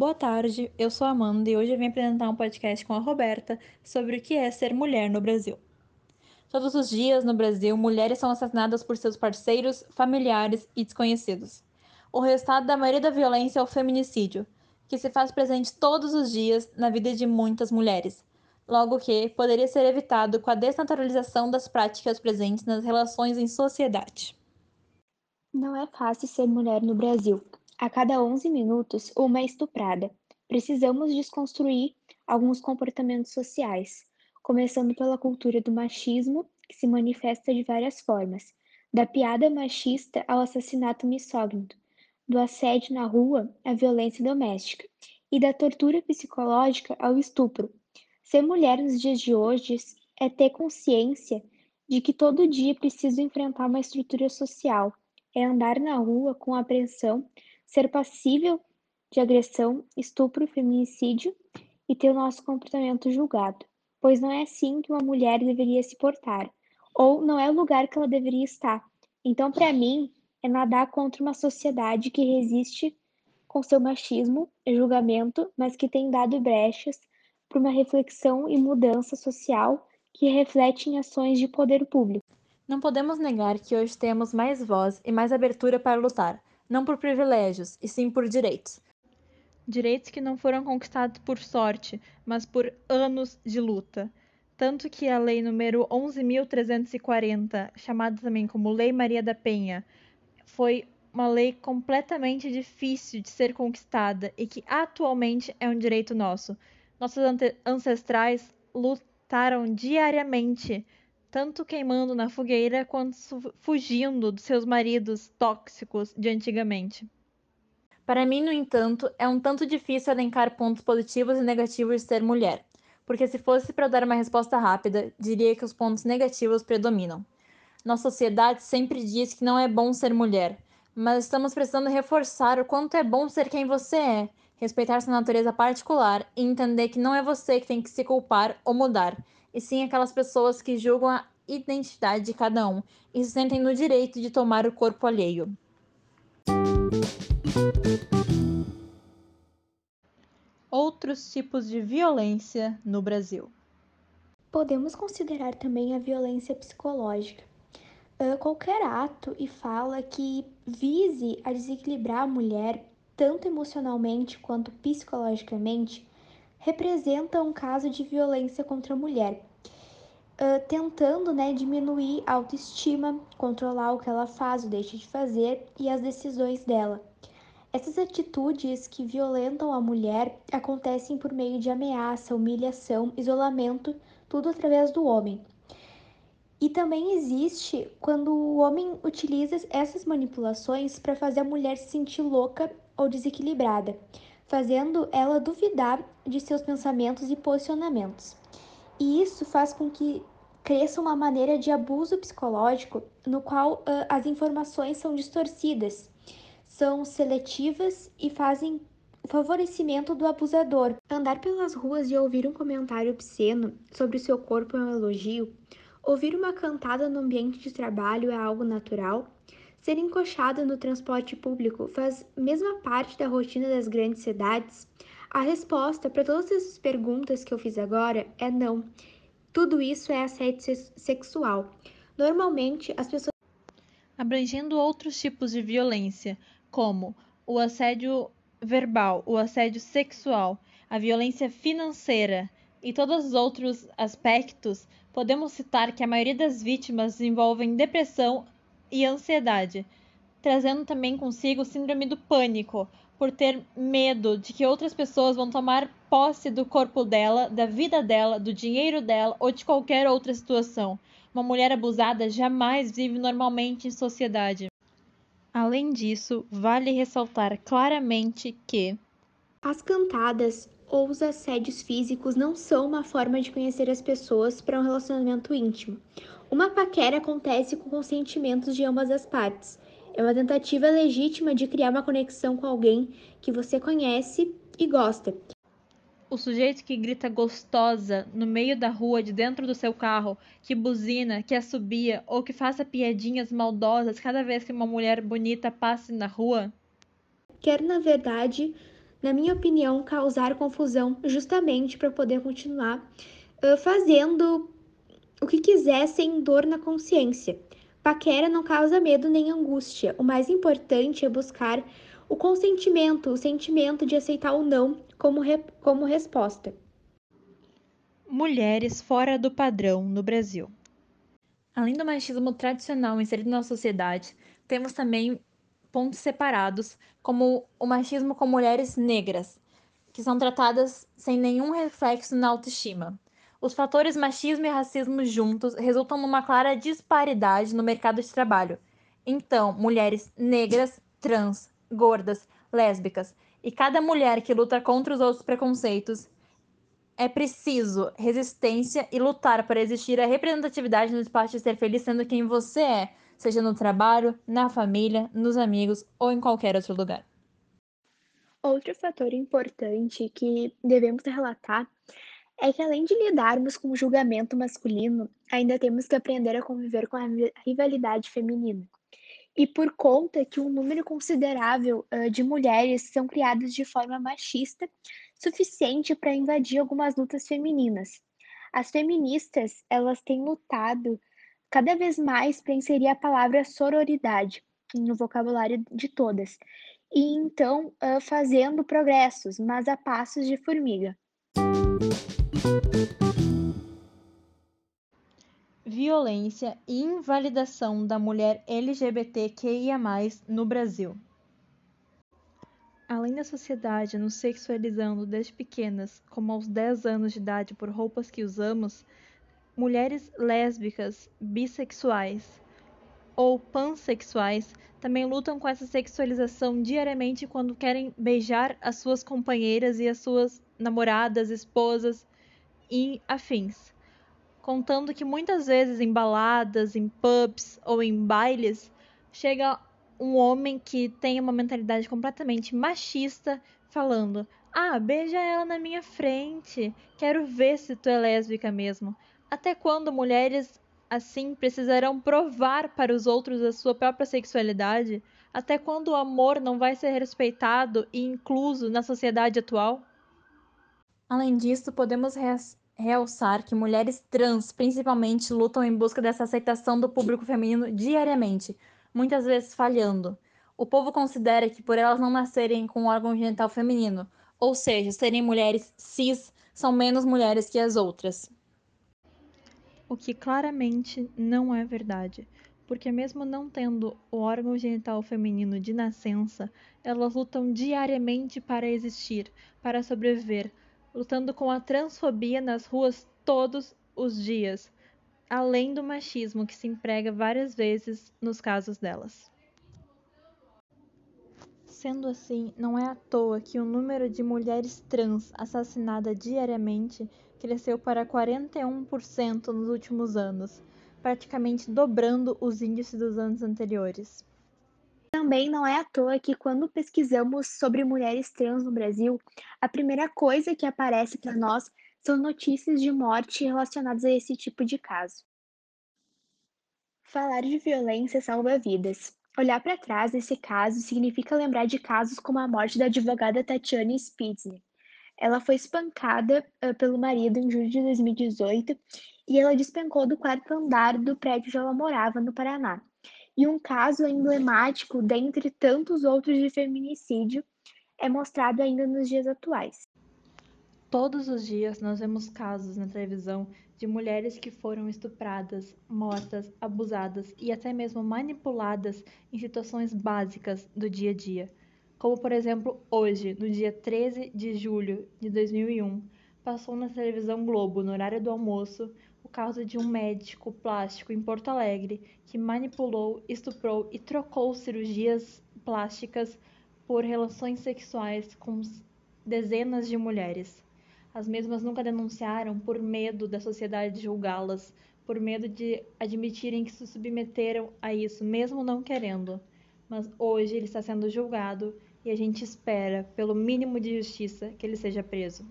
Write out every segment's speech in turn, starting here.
Boa tarde, eu sou Amanda e hoje eu vim apresentar um podcast com a Roberta sobre o que é ser mulher no Brasil. Todos os dias no Brasil, mulheres são assassinadas por seus parceiros, familiares e desconhecidos. O resultado da maioria da violência é o feminicídio, que se faz presente todos os dias na vida de muitas mulheres, logo que poderia ser evitado com a desnaturalização das práticas presentes nas relações em sociedade. Não é fácil ser mulher no Brasil. A cada 11 minutos, uma é estuprada. Precisamos desconstruir alguns comportamentos sociais, começando pela cultura do machismo, que se manifesta de várias formas, da piada machista ao assassinato misógino, do assédio na rua à violência doméstica e da tortura psicológica ao estupro. Ser mulher nos dias de hoje é ter consciência de que todo dia preciso enfrentar uma estrutura social é andar na rua com apreensão, ser passível de agressão, estupro, feminicídio e ter o nosso comportamento julgado, pois não é assim que uma mulher deveria se portar, ou não é o lugar que ela deveria estar. Então, para mim, é nadar contra uma sociedade que resiste com seu machismo e julgamento, mas que tem dado brechas para uma reflexão e mudança social que reflete em ações de poder público. Não podemos negar que hoje temos mais voz e mais abertura para lutar, não por privilégios, e sim por direitos. Direitos que não foram conquistados por sorte, mas por anos de luta. Tanto que a lei número 11.340, chamada também como Lei Maria da Penha, foi uma lei completamente difícil de ser conquistada e que atualmente é um direito nosso. Nossos ancestrais lutaram diariamente tanto queimando na fogueira quanto fugindo dos seus maridos tóxicos de antigamente. Para mim, no entanto, é um tanto difícil elencar pontos positivos e negativos de ser mulher, porque se fosse para dar uma resposta rápida, diria que os pontos negativos predominam. Nossa sociedade sempre diz que não é bom ser mulher, mas estamos precisando reforçar o quanto é bom ser quem você é, respeitar sua natureza particular e entender que não é você que tem que se culpar ou mudar, e sim aquelas pessoas que julgam a identidade de cada um e se sentem no direito de tomar o corpo alheio. Outros tipos de violência no Brasil. Podemos considerar também a violência psicológica. Uh, qualquer ato e fala que vise a desequilibrar a mulher, tanto emocionalmente quanto psicologicamente, representa um caso de violência contra a mulher, uh, tentando né, diminuir a autoestima, controlar o que ela faz ou deixa de fazer e as decisões dela. Essas atitudes que violentam a mulher acontecem por meio de ameaça, humilhação, isolamento, tudo através do homem. E também existe quando o homem utiliza essas manipulações para fazer a mulher se sentir louca ou desequilibrada fazendo ela duvidar de seus pensamentos e posicionamentos. E isso faz com que cresça uma maneira de abuso psicológico no qual uh, as informações são distorcidas, são seletivas e fazem favorecimento do abusador. Andar pelas ruas e ouvir um comentário obsceno sobre o seu corpo é um elogio. Ouvir uma cantada no ambiente de trabalho é algo natural. Ser encoxada no transporte público faz mesma parte da rotina das grandes cidades? A resposta para todas essas perguntas que eu fiz agora é não. Tudo isso é assédio sexual. Normalmente, as pessoas. Abrangendo outros tipos de violência, como o assédio verbal, o assédio sexual, a violência financeira e todos os outros aspectos, podemos citar que a maioria das vítimas desenvolvem depressão, e ansiedade, trazendo também consigo síndrome do pânico, por ter medo de que outras pessoas vão tomar posse do corpo dela, da vida dela, do dinheiro dela ou de qualquer outra situação. Uma mulher abusada jamais vive normalmente em sociedade. Além disso, vale ressaltar claramente que as cantadas ou os assédios físicos não são uma forma de conhecer as pessoas para um relacionamento íntimo. Uma paquera acontece com consentimentos de ambas as partes. É uma tentativa legítima de criar uma conexão com alguém que você conhece e gosta. O sujeito que grita gostosa no meio da rua de dentro do seu carro, que buzina, que assobia ou que faça piadinhas maldosas cada vez que uma mulher bonita passe na rua, quer na verdade na minha opinião, causar confusão justamente para poder continuar uh, fazendo o que quiser sem dor na consciência. Paquera não causa medo nem angústia. O mais importante é buscar o consentimento, o sentimento de aceitar o não como, re como resposta. Mulheres fora do padrão no Brasil. Além do machismo tradicional inserido na sociedade, temos também pontos separados, como o machismo com mulheres negras, que são tratadas sem nenhum reflexo na autoestima. Os fatores machismo e racismo juntos resultam numa clara disparidade no mercado de trabalho. Então, mulheres negras, trans, gordas, lésbicas e cada mulher que luta contra os outros preconceitos é preciso resistência e lutar para existir a representatividade no espaço de ser feliz sendo quem você é, seja no trabalho, na família, nos amigos ou em qualquer outro lugar. Outro fator importante que devemos relatar é que além de lidarmos com o julgamento masculino, ainda temos que aprender a conviver com a rivalidade feminina. E por conta que um número considerável uh, de mulheres são criadas de forma machista, suficiente para invadir algumas lutas femininas. As feministas, elas têm lutado cada vez mais para inserir a palavra sororidade no vocabulário de todas, e então uh, fazendo progressos, mas a passos de formiga. Violência e invalidação da mulher LGBTQIA+, no Brasil. Além da sociedade nos sexualizando desde pequenas, como aos 10 anos de idade por roupas que usamos, mulheres lésbicas, bissexuais ou pansexuais também lutam com essa sexualização diariamente quando querem beijar as suas companheiras e as suas namoradas, esposas e afins. Contando que muitas vezes em baladas, em pubs ou em bailes, chega um homem que tem uma mentalidade completamente machista falando: "Ah, beija ela na minha frente. Quero ver se tu é lésbica mesmo." Até quando mulheres assim precisarão provar para os outros a sua própria sexualidade? Até quando o amor não vai ser respeitado e incluso na sociedade atual? Além disso, podemos realçar que mulheres trans, principalmente, lutam em busca dessa aceitação do público feminino diariamente, muitas vezes falhando. O povo considera que por elas não nascerem com um órgão genital feminino, ou seja, serem mulheres cis, são menos mulheres que as outras o que claramente não é verdade, porque, mesmo não tendo o órgão genital feminino de nascença, elas lutam diariamente para existir, para sobreviver, lutando com a transfobia nas ruas todos os dias, além do machismo que se emprega várias vezes nos casos delas. Sendo assim, não é à toa que o número de mulheres trans assassinadas diariamente cresceu para 41% nos últimos anos, praticamente dobrando os índices dos anos anteriores. Também não é à toa que, quando pesquisamos sobre mulheres trans no Brasil, a primeira coisa que aparece para nós são notícias de morte relacionadas a esse tipo de caso. Falar de violência salva vidas. Olhar para trás desse caso significa lembrar de casos como a morte da advogada Tatiana Spitzner. Ela foi espancada uh, pelo marido em julho de 2018 e ela despencou do quarto andar do prédio onde ela morava, no Paraná. E um caso emblemático, dentre tantos outros de feminicídio, é mostrado ainda nos dias atuais. Todos os dias nós vemos casos na televisão de mulheres que foram estupradas, mortas, abusadas e até mesmo manipuladas em situações básicas do dia a dia. Como, por exemplo, hoje, no dia 13 de julho de 2001, passou na televisão Globo, no horário do almoço, o caso de um médico plástico em Porto Alegre que manipulou, estuprou e trocou cirurgias plásticas por relações sexuais com dezenas de mulheres. As mesmas nunca denunciaram por medo da sociedade julgá-las, por medo de admitirem que se submeteram a isso, mesmo não querendo. Mas hoje ele está sendo julgado e a gente espera, pelo mínimo de justiça, que ele seja preso.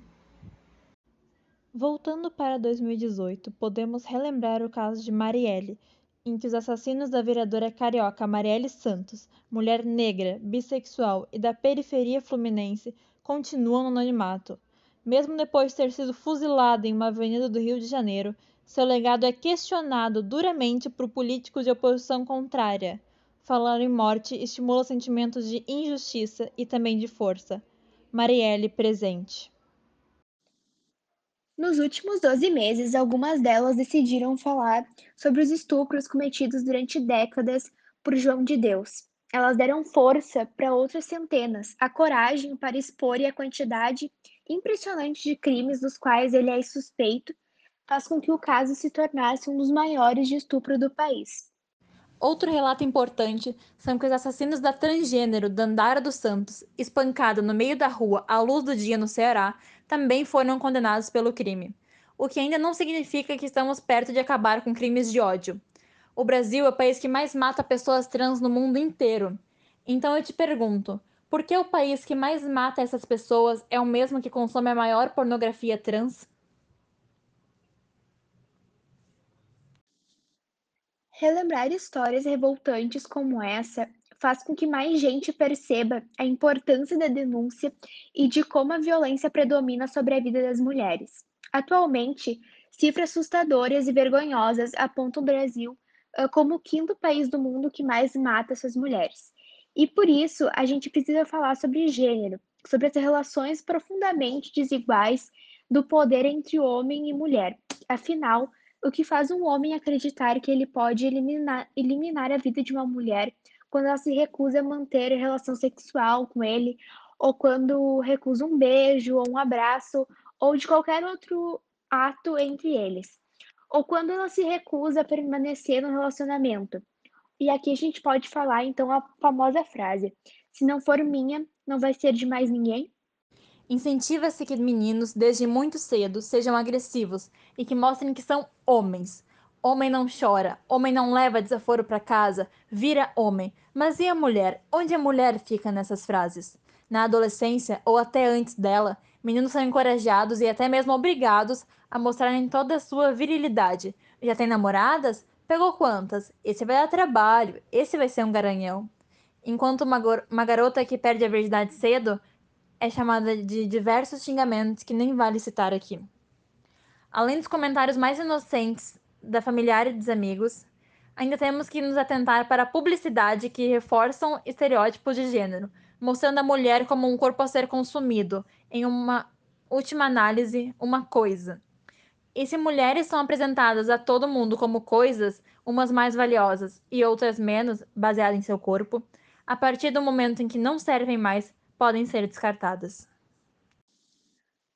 Voltando para 2018, podemos relembrar o caso de Marielle, em que os assassinos da vereadora carioca Marielle Santos, mulher negra, bissexual e da periferia fluminense, continuam no anonimato. Mesmo depois de ter sido fuzilado em uma avenida do Rio de Janeiro, seu legado é questionado duramente por políticos de oposição contrária. Falar em morte estimula sentimentos de injustiça e também de força. Marielle presente. Nos últimos 12 meses, algumas delas decidiram falar sobre os estupros cometidos durante décadas por João de Deus. Elas deram força para outras centenas, a coragem para expor e a quantidade impressionante de crimes dos quais ele é suspeito faz com que o caso se tornasse um dos maiores de estupro do país. Outro relato importante são que os assassinos da transgênero Dandara dos Santos, espancada no meio da rua à luz do dia no Ceará, também foram condenados pelo crime, o que ainda não significa que estamos perto de acabar com crimes de ódio. O Brasil é o país que mais mata pessoas trans no mundo inteiro. Então eu te pergunto, por que o país que mais mata essas pessoas é o mesmo que consome a maior pornografia trans? Relembrar histórias revoltantes como essa faz com que mais gente perceba a importância da denúncia e de como a violência predomina sobre a vida das mulheres. Atualmente, cifras assustadoras e vergonhosas apontam o Brasil uh, como o quinto país do mundo que mais mata suas mulheres. E por isso, a gente precisa falar sobre gênero, sobre as relações profundamente desiguais do poder entre homem e mulher. Afinal, o que faz um homem acreditar que ele pode eliminar, eliminar a vida de uma mulher quando ela se recusa a manter relação sexual com ele, ou quando recusa um beijo, ou um abraço, ou de qualquer outro ato entre eles, ou quando ela se recusa a permanecer no relacionamento. E aqui a gente pode falar então a famosa frase: se não for minha, não vai ser de mais ninguém. Incentiva-se que meninos, desde muito cedo, sejam agressivos e que mostrem que são homens, Homem não chora, homem não leva desaforo para casa, vira homem. Mas e a mulher? Onde a mulher fica nessas frases? Na adolescência, ou até antes dela, meninos são encorajados e até mesmo obrigados a mostrarem toda a sua virilidade. Já tem namoradas? Pegou quantas? Esse vai dar trabalho, esse vai ser um garanhão. Enquanto uma, uma garota que perde a virgindade cedo é chamada de diversos xingamentos que nem vale citar aqui. Além dos comentários mais inocentes da familiar e dos amigos, ainda temos que nos atentar para a publicidade que reforçam estereótipos de gênero, mostrando a mulher como um corpo a ser consumido, em uma última análise, uma coisa. E se mulheres são apresentadas a todo mundo como coisas, umas mais valiosas e outras menos, baseadas em seu corpo, a partir do momento em que não servem mais, podem ser descartadas.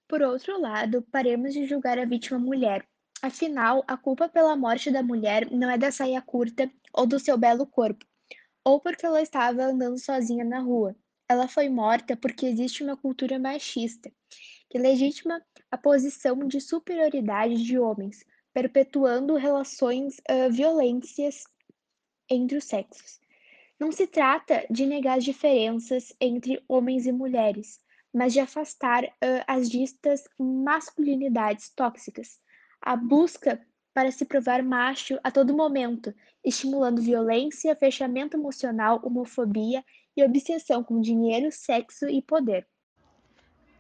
Por outro lado, paremos de julgar a vítima mulher, Afinal, a culpa pela morte da mulher não é da saia curta ou do seu belo corpo, ou porque ela estava andando sozinha na rua. Ela foi morta porque existe uma cultura machista que legitima a posição de superioridade de homens, perpetuando relações uh, violentas entre os sexos. Não se trata de negar as diferenças entre homens e mulheres, mas de afastar uh, as distas masculinidades tóxicas a busca para se provar macho a todo momento, estimulando violência, fechamento emocional, homofobia e obsessão com dinheiro, sexo e poder.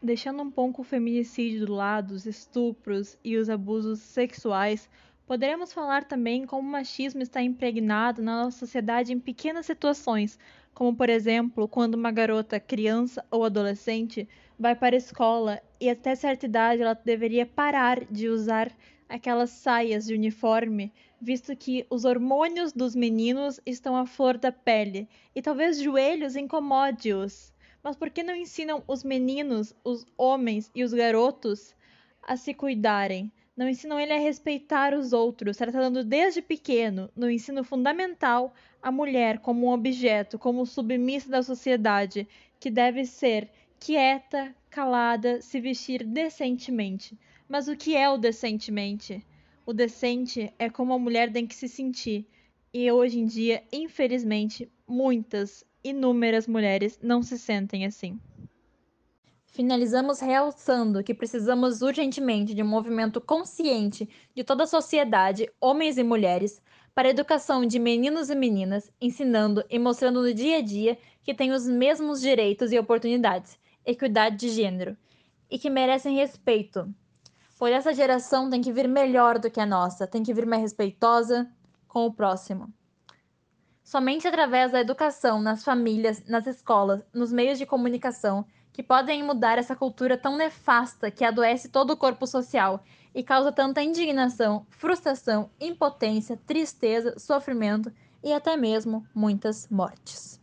Deixando um pouco o feminicídio do lado, os estupros e os abusos sexuais, poderemos falar também como o machismo está impregnado na nossa sociedade em pequenas situações, como por exemplo, quando uma garota, criança ou adolescente vai para a escola e até certa idade ela deveria parar de usar aquelas saias de uniforme, visto que os hormônios dos meninos estão à flor da pele e talvez joelhos incomode-os. Mas por que não ensinam os meninos, os homens e os garotos a se cuidarem? Não ensinam ele a respeitar os outros, tratando desde pequeno, no ensino fundamental, a mulher como um objeto, como submissa da sociedade, que deve ser quieta, calada, se vestir decentemente. Mas o que é o decentemente? O decente é como a mulher tem que se sentir. E hoje em dia, infelizmente, muitas, inúmeras mulheres não se sentem assim. Finalizamos realçando que precisamos urgentemente de um movimento consciente de toda a sociedade, homens e mulheres, para a educação de meninos e meninas, ensinando e mostrando no dia a dia que têm os mesmos direitos e oportunidades, equidade de gênero e que merecem respeito. Pois essa geração tem que vir melhor do que a nossa, tem que vir mais respeitosa com o próximo. Somente através da educação nas famílias, nas escolas, nos meios de comunicação, que podem mudar essa cultura tão nefasta que adoece todo o corpo social e causa tanta indignação, frustração, impotência, tristeza, sofrimento e até mesmo muitas mortes.